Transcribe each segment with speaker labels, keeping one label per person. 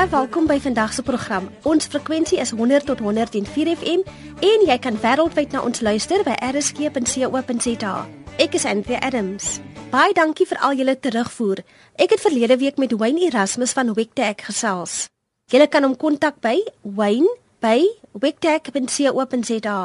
Speaker 1: Baie welkom by vandag se program. Ons frekwensie is 100 tot 104 FM en jy kan wêreldwyd na ons luister by rsg.co.za. Ek is Anthea Adams. Baie dankie vir al julle terugvoer. Ek het verlede week met Wayne Erasmus van Wicktag gesels. Julle kan hom kontak by wayne@wicktag.co.za.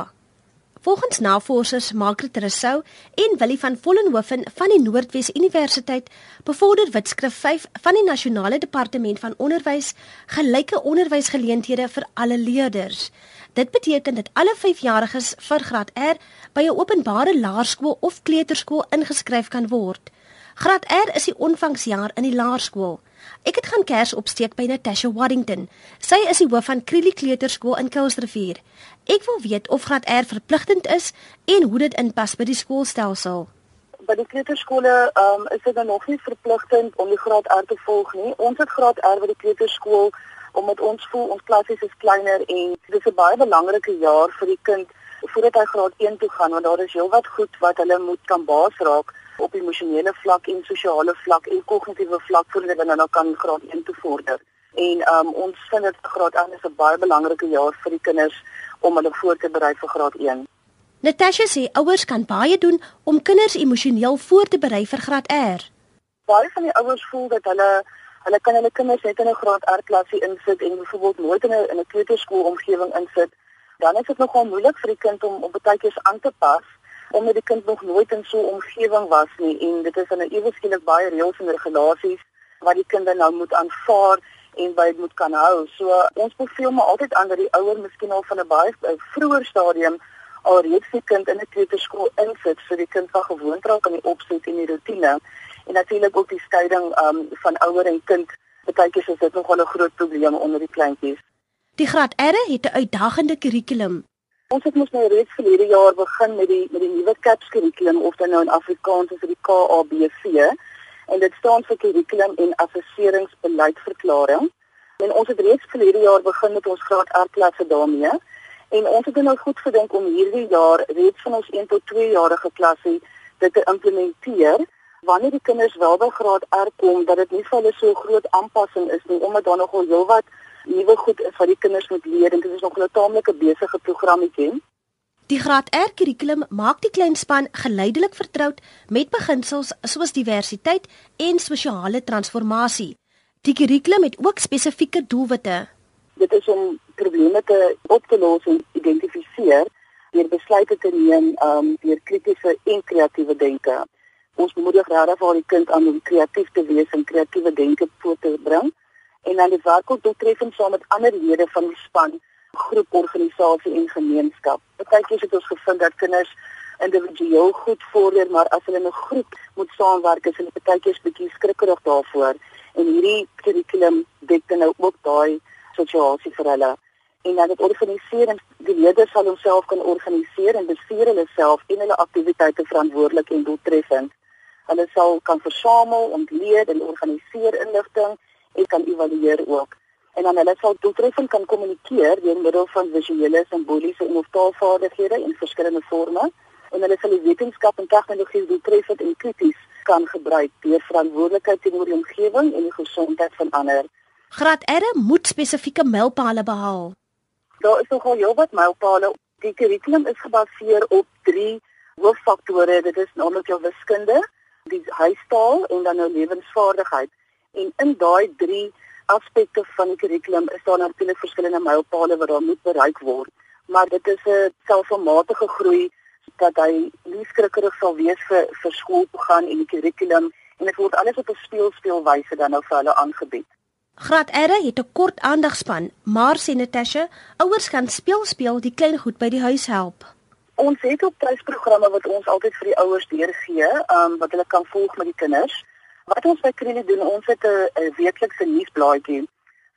Speaker 1: Volgens navorsers Margaret Rousseau en Willie van Vollenhoven van die Noordwes Universiteit bevorder Witskrif 5 van die Nasionale Departement van Onderwys gelyke onderwysgeleenthede vir alle leerders. Dit beteken dat alle 5-jariges vir graad R by 'n openbare laerskool of kleuterskool ingeskryf kan word. Graad R is die ontvangsjaar in die laerskool. Ek het gaan kers opsteek by Natasha Waddington. Sy is die hoof van Krilly Kleuterskool in Kuilsrivier. Ek wil weet of graad R verpligtend is en hoe dit inpas by die skoolstelsel.
Speaker 2: By die kleuterskole um, is dit nog nie verpligtend om die graad R te volg nie. Ons het graad R by die kleuterskool omdat ons voel ons klassies is kleiner en dit is 'n baie belangrike jaar vir die kind voordat hy graad 1 toe gaan want daar is heelwat goed wat hulle moet kan baas raak op emosionele vlak en sosiale vlak en kognitiewe vlak voordat hulle nou kan graad 1 toe vorder. En um, ons vind dit graad 1 is 'n baie belangrike jaar vir die kinders om hulle voor te berei vir graad 1.
Speaker 1: Natasha sê ouers kan baie doen om kinders emosioneel voor te berei vir graad R.
Speaker 2: Baie van die ouers voel dat hulle hulle kan hulle kinders net in 'n graad R klasie insit en byvoorbeeld nooit in 'n in 'n kleuterskool omgewing insit. Dan is dit nogal moeilik vir die kind om op baie keer aan te pas omdat die kind nog nooit in so 'n omgewing was nie en dit is dan nou ewe skielik baie reëls en regulasies wat die kind nou moet aanvaar en by moet kan hou. So ons beveel maar altyd aan dat die ouer miskien al van 'n baie vroeër stadium al reeds die kind in 'n kleuterskool insit so die kind van gewoond raak aan die opset en die rotine en natuurlik ook die skeiding um, van ouer en kind. Partykeers is dit nogal 'n groot probleem onder die kleintjies.
Speaker 1: Die graad R het 'n uitdagende kurrikulum.
Speaker 2: Ons het mos nou reeds verlede jaar begin met die met die nuwe CAPS kurrikulum of dan nou in Afrikaans is dit die KABV en dit staan vir kurrikulum en assesseringsbeleidverklaring. En ons het reeds verlede jaar begin met ons graad R klasse daarmee en ons het nou goed gedink om hierdie jaar reeds van ons 1 tot 2 jarige klasse dit te implementeer wanneer die kinders wel by graad R kom dat dit nie vir hulle so groot aanpassing is nie omdat daar nogal heelwat nuwe goed is wat die kinders moet leer en dit is nog 'n taamlike besige programmetjie.
Speaker 1: Die graad R kurrikulum maak die kleinspan geleidelik vertroud met beginsels soos diversiteit en sosiale transformasie. Die kurrikulum het ook spesifieke doelwitte.
Speaker 2: Dit is om probleme te op te los en identifiseer deur besluite te neem um deur kritiese en kreatiewe denke. Ons bemoedig regtig vir die kind aan om kreatief te wees en kreatiewe denke voor te bring en dan die werk ook doeltreffend saam met ander lede van die span, groep, organisasie en gemeenskap. Partykeer het ons gevind dat kinders individueel goed vorder, maar as hulle in 'n groep moet saamwerk, is hulle partykeer bietjie skrikkerig daarvoor en hierdie kurrikulum dek dan nou ook daai situasie vir hulle en dan dit organiseer en die leerders sal homself kan organiseer en bestuur hulle self en hulle aktiwiteite verantwoordelik en doeltreffend. Hulle sal kan versamel, ontleed en organiseer inligting en kan evalueer ook. En dan hulle sal doeltreffend kan kommunikeer deur middel van visuele, simboliese en of taalvaardighede in verskillende forme. En hulle sal die wetenskap en tegnologie doeltreffend en krities kan gebruik deur verantwoordelikheid teenoor die omgewing en die gesondheid van ander.
Speaker 1: Graad R moet spesifieke mylpale behaal.
Speaker 2: Daar is nogal heelwat mylpale. Die kurrikulum is gebaseer op 3 hooffaktore. Dit is naamlik jou wiskunde, die huistaal en dan nou lewensvaardigheid. En in daai drie aspekte van die kurrikulum is daar natuurlik verskillende mylpale wat daar moet bereik word. Maar dit is 'n selfmatige groei dat hy nie skrikkerig sal wees vir vir skool toe gaan en die kurrikulum en dit word alles op 'n speelspeelwyse dan nou vir hulle aangebied.
Speaker 1: Graad R het 'n kort aandagspan, maar sê Natasha, ouers kan speel speel die klein goed by die huis help.
Speaker 2: Ons het ook tuisprogramme wat ons altyd vir die ouers deurgee, um, wat hulle kan volg met die kinders. Wat ons by Krene doen, ons het 'n weeklikse nuusblaadjie.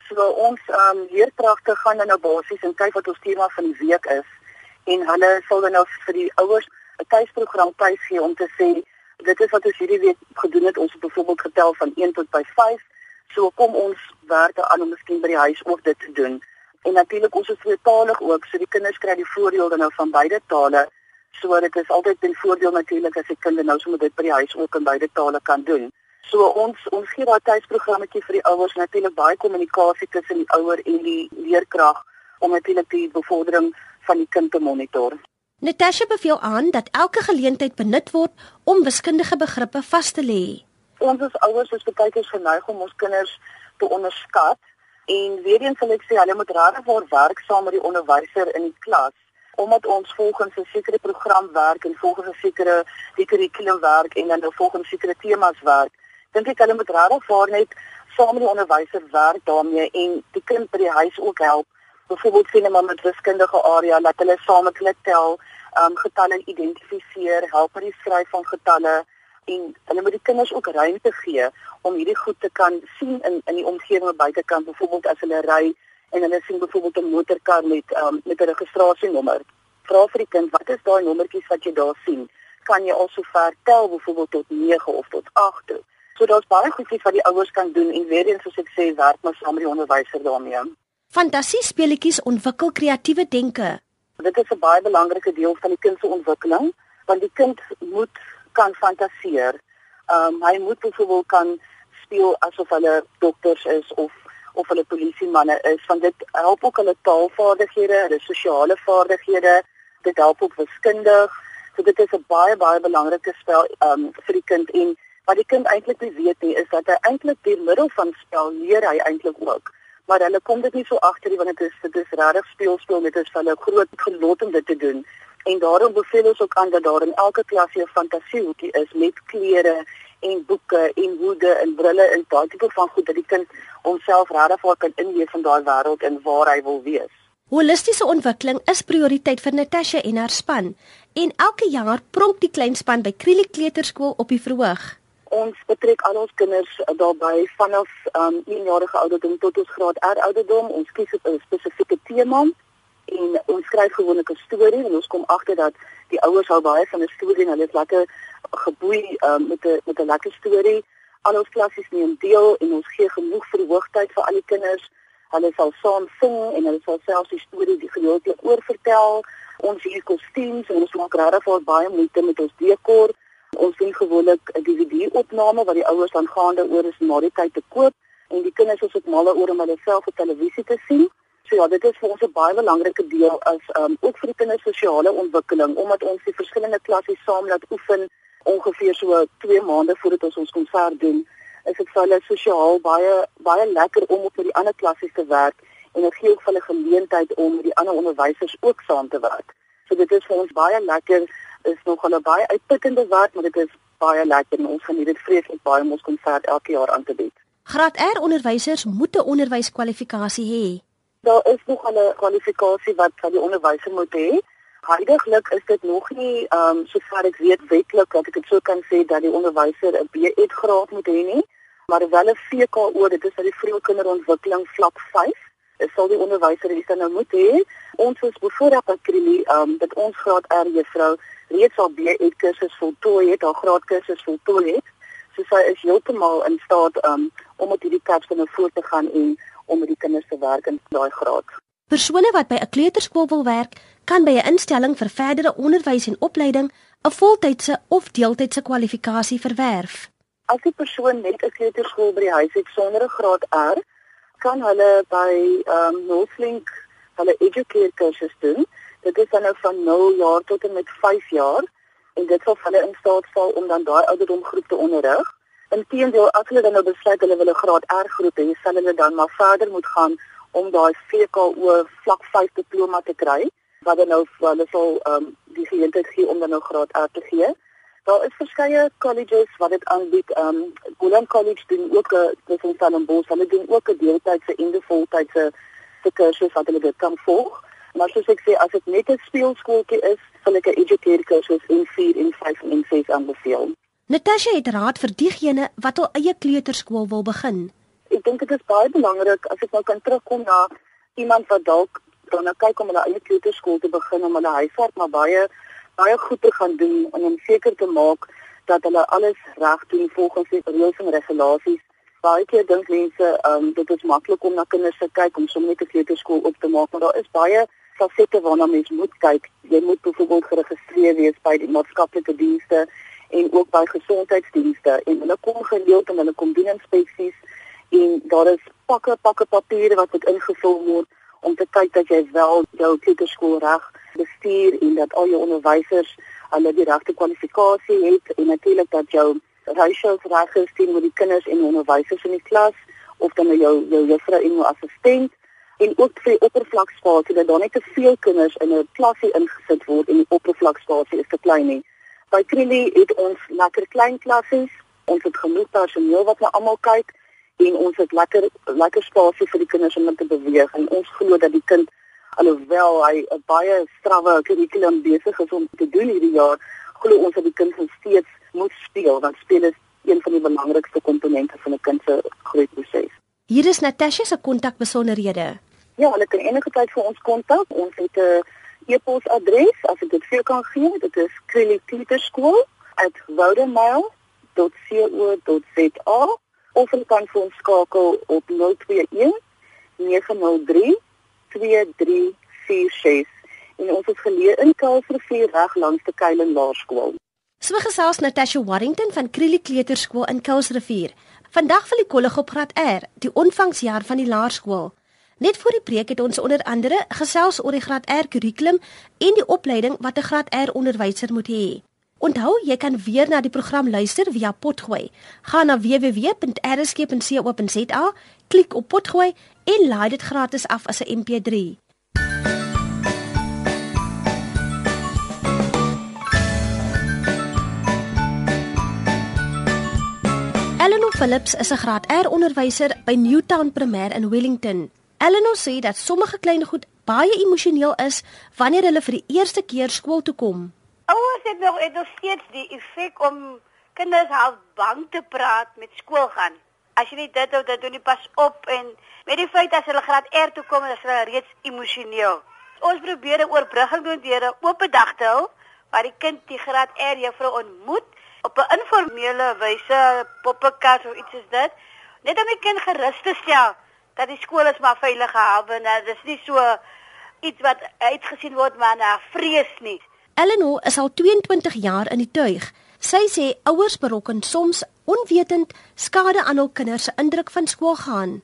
Speaker 2: So ons ehm um, leerkragte gaan dan nou basies en kyk wat ons tema van die week is en hulle sal dan nou vir die ouers 'n tuisprogram tuis gee om te sê dit is wat ons hierdie week gedoen het. Ons het byvoorbeeld getel van 1 tot by 5. So kom ons werk aan om miskien by die huis ook dit te doen. En natuurlik ons is tweetalig ook, so die kinders kry die voordeel dan nou van beide tale. So dit is altyd 'n voordeel natuurlik as die kinders nou sommer dit by die huis ook in beide tale kan doen. So ons ons gee daai tuisprogrammetjie vir die ouers natuurlik baie kommunikasie tussen die ouer en die leerkrag om natuurlik die bevordering van die kind te monitor.
Speaker 1: Natasha beveel aan dat elke geleentheid benut word om wiskundige begrippe vas te lê.
Speaker 2: Ons as ouers is baie keer geneig om ons kinders te onderskat en weer eens sal ek sê hulle moet regtig waar werk saam met die onderwyser in die klas omdat ons volgens 'n sekere program werk en volgens 'n sekere kurrikulum werk en dan volgens sekere temas werk. Dink ek hulle moet regtig waar net saam met die onderwyser werk daarmee en die kind by die huis ook help byvoorbeeld sien 'n man met wiskundige area dat hulle saam met hulle tel, um getalle identifiseer, help met die skryf van getalle en hulle moet die kinders ook ruimte gee om hierdie goed te kan sien in in die omgewing buitekant, byvoorbeeld as hulle ry en hulle sien byvoorbeeld 'n motorkar met um met 'n registrasienommer. Vra vir die kind, wat is daai nommertjies wat jy daar sien? Kan jy al sover tel byvoorbeeld tot 9 of tot 8 toe? So daar's baie goedjies wat die ouers kan doen en weer eens soos ek sê, werk maar saam met die onderwyser daarmee.
Speaker 1: Fantasie speletjies ontwikkel kreatiewe denke.
Speaker 2: Dit is 'n baie belangrike deel van die kind se ontwikkeling, want die kind moet kan fantasieer. Ehm um, hy moet byvoorbeeld kan speel asof hulle dokters is of of hulle polisiemanne is, want dit help ook hulle taalvaardighede, hulle sosiale vaardighede, dit help ook wiskundig. So dit is 'n baie baie belangrike spel ehm um, vir die kind en wat die kind eintlik nie weet nie is dat hy eintlik deur middel van spel leer hy eintlik ook maar hulle kom dit nie so agter nie want dit is dit is regtig speelspel met is hulle groot genot om dit te doen. En daarom beveel ons ook aan dat daar in elke klas 'n fantasiehoekie is met klere en boeke en hoede en brille en daai tipe van goed dat die kind homself regtig voor kan inleef in daai wêreld en waar hy wil wees.
Speaker 1: Holistiese ontwikkeling is prioriteit vir Natasha en haar span en elke jaar pronk die kleinspan by Krieli Kleuterskool op die verhoog.
Speaker 2: Ons betrek al ons kinders daarbey vanaf um 1 jarige ouderdom tot ons graad R ouderdom. Ons kies 'n spesifieke tema en ons skryf gewoonlik 'n storie en ons kom agter dat die ouers hou baie van 'n storie en hulle is lekker geboei um, met 'n met 'n lekker storie. Al ons klassies neem deel en ons gee genoeg verhoogtyd vir al die kinders. Hulle sal saam sing en hulle sal selfs die storie die gedeeltelik oorvertel. Ons hier kostuums en ons maak regtig baie moeite met ons dekor. Ons sien gewoonlik 'n DVD-opname wat die ouers dan gaande oor is na die tyd te koop en die kinders is ook mal oor om hulle self op televisie te sien. So ja, dit is vir ons 'n baie belangrike deel as um ook vir die kinders sosiale ontwikkeling omdat ons die verskillende klasse saam laat oefen ongeveer so 2 maande voordat ons ons konsert doen. Is dit vir hulle sosiaal baie baie lekker om op die ander klasse te werk en dit gee ook vir hulle geleentheid om met die ander onderwysers ook saam te werk. So dit is vir ons baie lekker is nog 'n baie uitputtende werk, maar dit is baie lekker en ons geniet dit vreeslik baie om ons konsert elke jaar aan te bied.
Speaker 1: Graad R onderwysers moet 'n onderwyskwalifikasie hê.
Speaker 2: Daar is nog 'n kwalifikasie wat van die onderwyser moet hê. Huidiglik is dit nog nie ehm um, sover ek weet wetlik dat ek dit sou kan sê dat die onderwyser 'n B.Ed graad moet hê nie, maar wel 'n VKO, dit is vir die vroeë kinderontwikkeling vlak 5 is sal die onderwyser hier dan nou moet hê. Ons is bevoorreg dat Krili ehm um, dat ons graad R juffrou reeds al BE kursus voltooi het, haar graadkursus voltooi het. So sy is heeltemal in staat um, om met hierdie kapsel voort te gaan en om met die kinders te werk in daai graad.
Speaker 1: Persone wat by 'n kleuterskool wil werk, kan by 'n instelling vir verdere onderwys en opleiding 'n voltydse of deeltydse kwalifikasie verwerf.
Speaker 2: As 'n persoon net 'n kleuterskool by die huis het sonder 'n graad R, kan hulle by ehm um, Northlink hulle educate kursus doen Dit is dan nou van 0 jaar tot en met 5 jaar en dit sal hulle in staat stel om dan daai ouderdomgroep te onderrig. Inteendeel as hulle dan nou besluit hulle wil 'n graad R groep hê, sal hulle dan maar verder moet gaan om daai VKO vlak 5 diploma te kry wat dan nou vir hulle sal um, die geleentheid gee om dan nou graad R te gee. Daar is verskeie colleges wat dit aanbied. Ehm um, Gulam College doen ook 'n dis in Stellenbosch, hulle doen ook 'n deeltydse en 'n voltydse kursus wat hulle dit kan volg. Maar soos ek sê, as dit net 'n speelskooltjie is, sal ek 'n educator kursus in 4 en 5 en 6 aanbeveel.
Speaker 1: Natasha het raad vir diegene wat hul eie kleuterskool wil begin.
Speaker 2: Ek dink dit is baie belangrik as ek nou kan terugkom na iemand wat dalk dan nou kyk om hulle eie kleuterskool te begin om hulle huiswerk maar baie baie goed te gaan doen en om seker te maak dat hulle alles reg doen volgens die reëls en regulasies baie keer dink mense, ehm um, dit is maklik om na kinders te kyk om sommer net 'n kleuterskool op te maak, maar daar is baie fasette waarna mens moet kyk. Jy moet byvoorbeeld geregistreer wees by die maatskaplike dienste en ook by gesondheidsdienste en hulle kom gereeld en hulle kom doen inspeksies en daar is pakke pakke papiere wat moet ingevul word om te kyk dat jy wel jou kleuterskool reg bestuur en dat al jou onderwysers hulle die regte kwalifikasie het en natuurlik dat jou ratios reg is teenoor die kinders en onderwysers in die klas of dan jou jou juffrou en jou assistent en ook vir oppervlakspasie dat daar net te veel kinders in 'n klasie ingesit word en die oppervlakspasie is te klein nie. By Krilly het ons lekker klein klassies. Ons het genoeg personeel wat na almal kyk en ons het lekker lekker spasie vir die kinders om te beweeg en ons glo dat die kind alhoewel hy 'n baie strawwe kurrikulum besig is om te doen hierdie jaar, glo ons dat die kind steeds moet speel want speel is een van die belangrikste komponente van 'n kind se groeiproses.
Speaker 1: Hier is Natasha se kontakbesonderhede.
Speaker 2: Ja, hulle kan enige tyd vir ons kontak. Ons het 'n e-posadres as ek dit vir jou kan gee. Dit is krilikleuterskool@woudenmail.co.za of hulle kan vir ons skakel op 021 903 2346 en ons is geleë in Kaalsrivier reg langs die Keilen Laerskool.
Speaker 1: So gesels Natasha Warrington van Krilie Kleuterskool in Kaalsrivier. Vandag wil die kolleg op graad R, die ontvangsjaar van die laerskool. Net voor die preek het ons onder andere gesels oor die graad R kurrikulum en die opleiding wat 'n graad R onderwyser moet hê. Onthou, jy kan weer na die program luister via Potgooi. Gaan na www.rsg.co.za, klik op Potgooi en laai dit gratis af as 'n MP3. Eleanor Phillips is 'n graad R onderwyser by Newtown Primêr in Wellington. Eleanor sê dat sommige klein goed baie emosioneel is wanneer hulle vir die eerste keer skool toe kom.
Speaker 3: Ouers het nog het nog steeds die effek om kinders half bang te praat met skool gaan. As jy nie dit hou dat doen nie pas op en met die feit as hulle graad R toe kom, is hulle reeds emosioneel. Ons probeer 'n oorbrugging doen deur 'n oop dag te hou waar die kind die graad R juffrou ontmoet op 'n informele wyse, poppekas of iets soos dit, net om die kind gerus te stel dat die skool is maar veilig gehou en dit is nie so iets wat uitgesien word maar na vrees nie.
Speaker 1: Eleanor is al 22 jaar in die tuig. Sy sê ouers berokken soms onwetend skade aan hul kinders se indruk van skool gaan.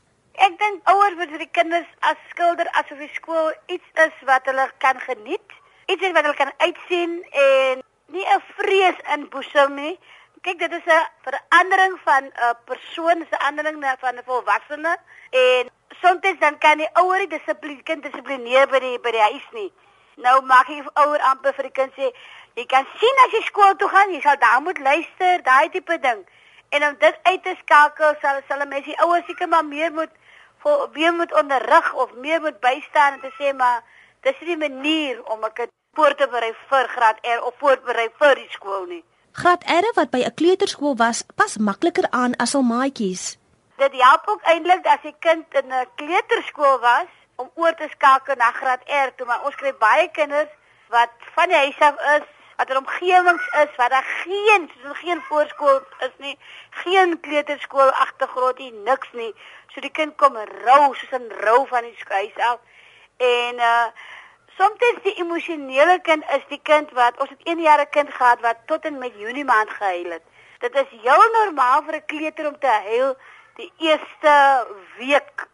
Speaker 3: Ek dink ouers moet vir die kinders as skilder asof die skool iets is wat hulle kan geniet, iets wat hulle kan uitsien en nie 'n vrees inboesem nie. Kyk, dit is 'n verandering van 'n persoon, 'n verandering van 'n volwassene en soms dan kan die ouer die dissipline kind dissiplineer by die by die huis nie. Nou maak jy ouer amper vir die kind sê jy kan sien as jy skool toe gaan, jy sal daar moet luister, daai tipe ding. En om dit uit te skakel sal sal 'n mens die ouer seker maar meer moet vir weer moet onderrig of meer moet bystaan en te sê maar dis nie 'n manier om 'n kind voor te berei vir graad R of voorberei vir die skool nie.
Speaker 1: Graad R wat by 'n kleuterskool was, pas makliker aan as al maatjies.
Speaker 3: Dit help ook eintlik as die kind in 'n kleuterskool was om oor te skakel na graad R toe, maar ons kry baie kinders wat van die huis af is, wat in omgewings is waar daar geen soos geen voorskool is nie, geen kleuterskool agtergrond nie, niks nie. So die kind kom rou soos 'n rou van die huis af. En uh soms die emosionele kind is die kind wat ons het 1 jaar 'n kind gehad wat tot en met Junie maand gehuil het. Dit is heel normaal vir 'n kleuter om te huil die eerste week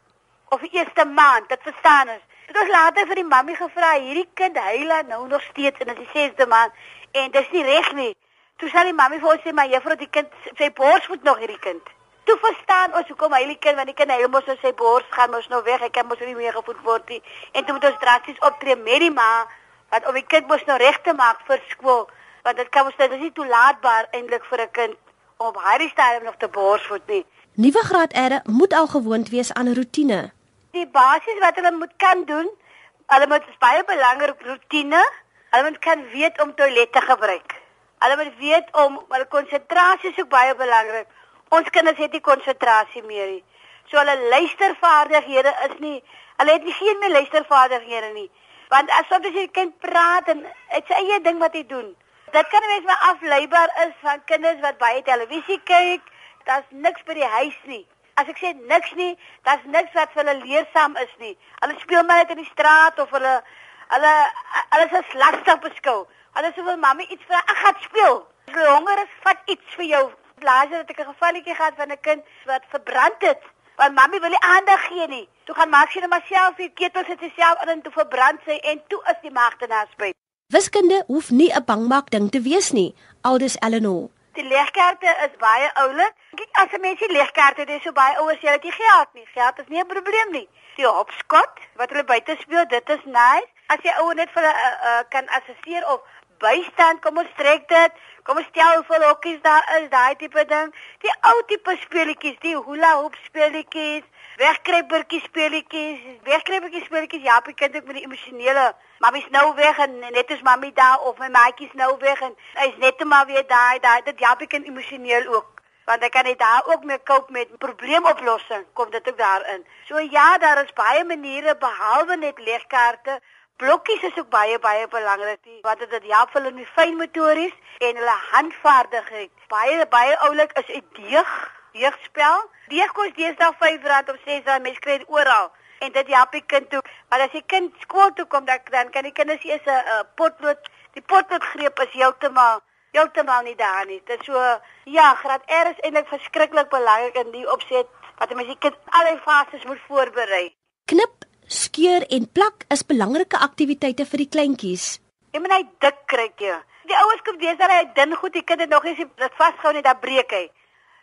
Speaker 3: of die eerste maand, dit verstaan ons. Dit ons later vir die mammie gevra, hierdie kind huil nou nog steeds en dit is die 6de maand en dit is nie reg nie. Toe sê die mammie vir ons sê maar juffrou die kind sy bors moet nog hierdie kind. Toe verstaan ons hoekom hy die kind want die kind huil mos sy bors gaan mos nou weg, hy kan mos nie meer gevoed word nie. En toe moet ons drasties optree met die ma wat om die kind mos nou reg te maak vir skool want dit kan mos dit is nie toelaatbaar eintlik vir 'n kind om hierdie stadium nog te bors word nie.
Speaker 1: Nuwe graad R moet al gewoond wees aan 'n rotine.
Speaker 3: Die basies wat hulle moet kan doen, hulle moet baie belangrik rotine, hulle moet kan weet om toilet te gebruik. Hulle moet weet om hulle konsentrasie is ook baie belangrik. Ons kinders het nie konsentrasie meer nie. So hulle luistervaardighede is nie, hulle het nie geen meer luistervaardighede nie. Want as soms as jy kind praat en dit sê eie ding wat hy doen. Dit kan mens maar afleibaar is van kinders wat baie televisie kyk daar's niks by die huis nie. As ek sê niks nie, daar's niks wat vir hulle leersaam is nie. Hulle speel maar net in die straat of hulle hulle hulle is lastig beskou. Hulle sê wil mamma iets vra, ek gaan speel. As jy honger is, vat iets vir jou. Laas het ek 'n gevalletjie gehad van 'n kind wat verbrand het. Want mami wil nie aandag gee nie. Toe gaan maak sy net maar self die ketel sit self in en toe verbrand sy en toe is die magte na spyt.
Speaker 1: Wiskunde hoef nie 'n bangmaak ding te wees nie. Aldus Eleanor.
Speaker 3: Die legkaarte is baie oulik. Kyk, as 'n mens die legkaarte het, is so baie ouers jy het nie geld nie. Geld is nie 'n probleem nie. Die hopskot wat hulle buite speel, dit is nice. As jy ouer net vir hulle uh, uh, kan assesseer of bystand, kom ons trek dit. Kom ons stel hoeveel hokkies daar is, daai tipe ding. Die ou tipe speletjies, die hula hoop speletjies, wegkruipertjie speletjies, wegkruipertjie speletjies, ja, ek kind ook met die emosionele. Mammy's nou weg en net is mammie daar of my maatjies nou weg en hy's net maar weer daar, daai dit ja, ek kind emosioneel ook want ek kan net daar ook mee koop met probleemoplossing kom dit ook daarin. So ja, daar is baie maniere behalwe net legkaarte Blokkies is ook baie baie belangrik. Wat dit help hulle in die fynmotories en hulle handvaardigheid. Baie baie oulik is 'n deeg, deegspel. Deeg kos deesdae R5 of R6, mense kry dit oral. En dit help die kind toe. Maar as die kind skool toe kom, dan dan kan die kinders eers 'n potlood, die potloodgreep is heeltemal heeltemal nie daar nie. Dit so ja, graad R is eintlik verskriklik belangrik in die opset wat 'n mens die kind al die fases moet voorberei.
Speaker 1: Knip skeur en plak is belangrike aktiwiteite vir die kleintjies.
Speaker 3: Jy moet hy dik kry jy. Die ouers kom dis dat hy dun goed, die kind het nog nie dit vasgehou nie, dan breek hy.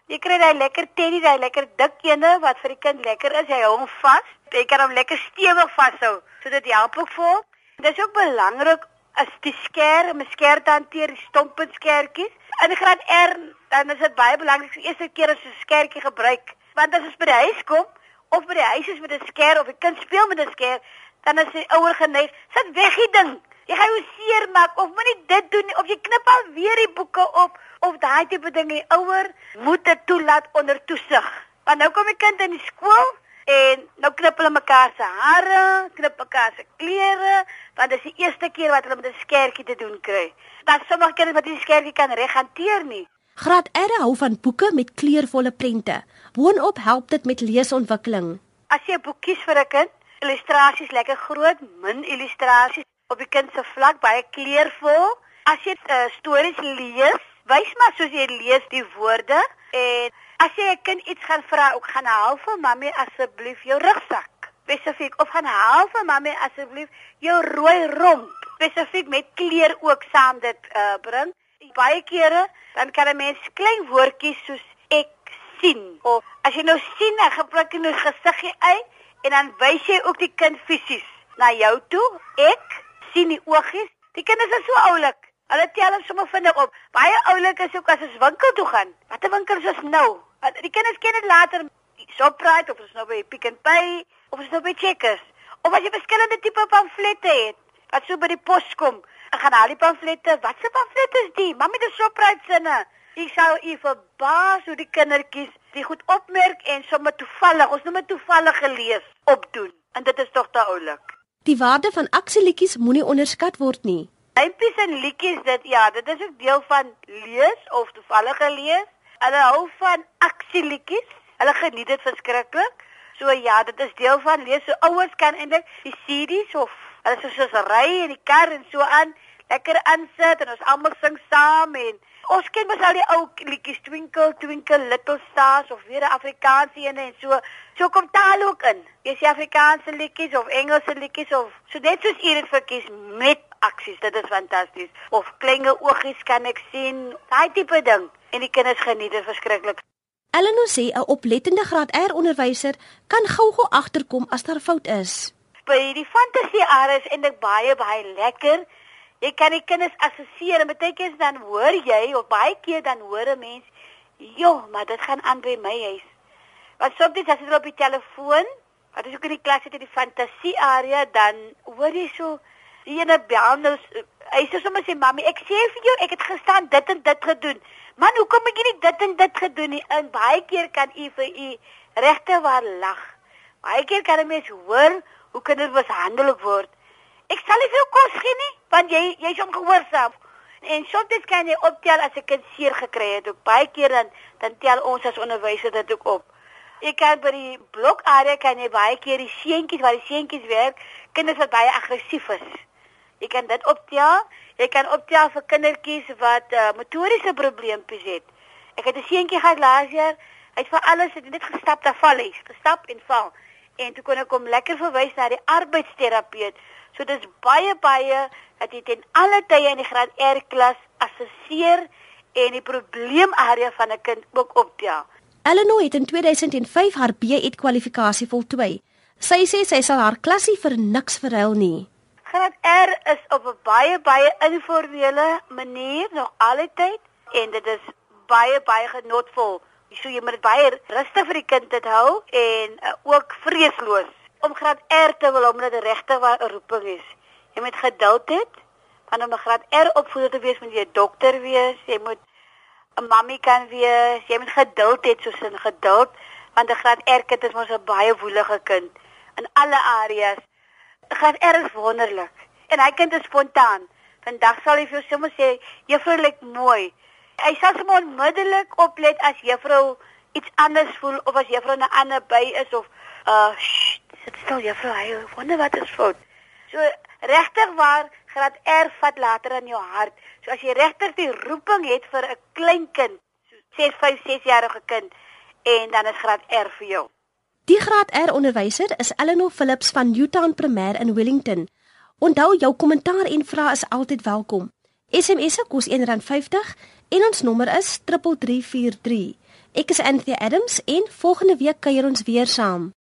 Speaker 3: Jy kry daai lekker teddy, daai lekker dik ene wat vir die kind lekker is. Jy hou hom vas. Jy kan hom lekker stewig vashou sodat dit help ook hom. Dit is ook belangrik as die skerm, om skerp te hanteer, die stompend skertjies. In graad R dan is dit baie belangrik die eerste keer as jy 'n skertjie gebruik, want as jy by die huis kom, of by die huis is met 'n skerp of 'n kind speel met 'n skerp, dan is hy ouer geneig. Sit weg die ding. Jy gaan jou seer maak of moenie dit doen nie of jy knip al weer die boeke op of daai tipe ding. Die ouer moet dit toelaat onder toesig. Want nou kom die kind in die skool en nou knip hulle mekaar se hare, knip mekaar se klere, want dit is die eerste keer wat hulle met 'n skerpie te doen kry. Dan sommige kinders wat die skerpie kan reg hanteer nie.
Speaker 1: Graad R hou van boeke met kleurvolle prente. Boonop help dit met leesontwikkeling.
Speaker 3: As jy 'n boek kies vir 'n kind, illustrasies lekker groot, min illustrasies op die kind se vlak, baie kleurvol. As jy uh, stories lees, wys maar soos jy lees die woorde en as jy 'n kind iets gaan vra, ook gaan haal vir mammy asseblief jou rugsak. Spesifiek of gaan haal vir mammy asseblief jou rooi romp. Spesifiek met kleur ook saam dit uh, bring baie kere dan kan 'n mens klein woordjies soos ek sien of as jy nou sien, dan gebruik jy nou gesiggie uit en dan wys jy ook die kind fisies na jou toe. Ek sien die oogies. Die kinders is so oulik. Hulle tel hom sommer vinnig op. Baie oulik is ook as ons winkel toe gaan. Watter winkel is ons nou? Die kinders ken dit later. Shoprite of ons nou by Pick n Pay of ons nou by Checkers. Of as jy verskillende tipe pamflette het wat so by die pos kom. Ek gaan al die pamflette. Wat se pamflette is die? Mamy die Shoprite sinne. Ek sou u verbaas hoe die kindertjies die goed opmerk en sommer toevallig, ons noem dit toevallig gelees, opdoen. En dit is tog te oulik.
Speaker 1: Die waarde van aksieliedjies moenie onderskat word nie.
Speaker 3: Lypies en liedjies dit ja, dit is ook deel van lees of toevallig gelees. Hulle hou van aksieliedjies. Hulle geniet dit verskriklik. So ja, dit is deel van lees. So ouers kan eintlik die CD's of Hulle sê soos ry in die kar en so aan, lekker aansit en ons almal sing saam en ons ken mos al die ou liedjies Twinkle Twinkle Little Stars of weer Afrikaanse ene en so. So kom taal ook in. Jy sê Afrikaanse liedjies of Engelse liedjies of so net soos u dit verkies met aksies. Dit is fantasties. Of kleinge oogies kan ek sien. Daai tipe ding. En die kinders geniet dit verskriklik.
Speaker 1: Eleno sê 'n oplettende graad R onderwyser kan gou-gou agterkom as daar fout is
Speaker 3: by die fantasie areas en dit baie baie lekker. Jy kan die kinders assosieer en baie keer dan hoor jy of baie keer dan hoor 'n mens, "Jo, maar dit gaan aan by my huis." Want soms as jy op die telefoon, wat is ook in die klas het in die fantasie area, dan hoor jy so die ene bel nou hy sê sommer sê, "Mamy, ek sê vir jou, ek het gestaan dit en dit gedoen." Man, hoekom het jy nie dit en dit gedoen nie? En baie keer kan u vir u regte waar lag. Baie keer kan 'n mens hoor hoe kinders mishandel word. Ek sal nie veel kos gee nie, want jy jy's ongehoorsaam. En soms kan jy optel as 'n kind seer gekry het. Ook baie keer dan dan tel ons as onderwysers dit ook op. Ek kan by die blokarea kan jy baie keer die seentjies waar die seentjies werk, kinders wat baie aggressief is. Jy kan dit optel. Jy kan optel vir kindertjies wat uh, motoriese probleempies het. Ek het 'n seentjie gehad laas jaar. Hy het vir alles het net gestap daar val hy, gestap en val. En toe kon ek hom lekker verwys na die arbeidsterapeut. So dis baie baie dat jy ten alle tye in die graad R klas assesseer en die probleemarea van 'n kind ook optel.
Speaker 1: Eleanor het in 2005 haar B.Ed kwalifikasie voltooi. Sy sê sy sal haar klasie vir niks verhuil nie.
Speaker 3: Graad R is op 'n baie baie informele manier nog altyd en dit is baie baie genotvol. So jy moet baie rustig vir die kind dit hou en uh, ook vreesloos om graad R te wil omdat dit regtig 'n roeping is. Jy moet geduld hê want om 'n graad R opvoeder te wees moet jy 'n dokter wees, jy moet 'n mammie kan wees, jy moet geduld hê soos 'n geduld want 'n graad R kind is mos 'n baie woelige kind in alle areas. Graad R is wonderlik en hy kind is spontaan. Vandag sal hy vir jou sommer sê, "Juffrou lyk mooi." Hy sal sommer onmiddellik oplet as juffrou iets anders voel of as juffrou 'n ander by is of uh sit stil juffrou, hy wonder wat is fout. So regtig waar graad R vat later in jou hart. So as jy regtig die roeping het vir 'n klein kind, so 6, 5, 6 jarige kind en dan is graad R vir jou.
Speaker 1: Die graad R onderwyser is Eleanor Phillips van Newtown Primêr in Wellington. Onthou jou kommentaar en vrae is altyd welkom. SMS se kos R1.50 en ons nommer is 3343. Ek is Anthea Adams en volgende week kuier ons weer saam.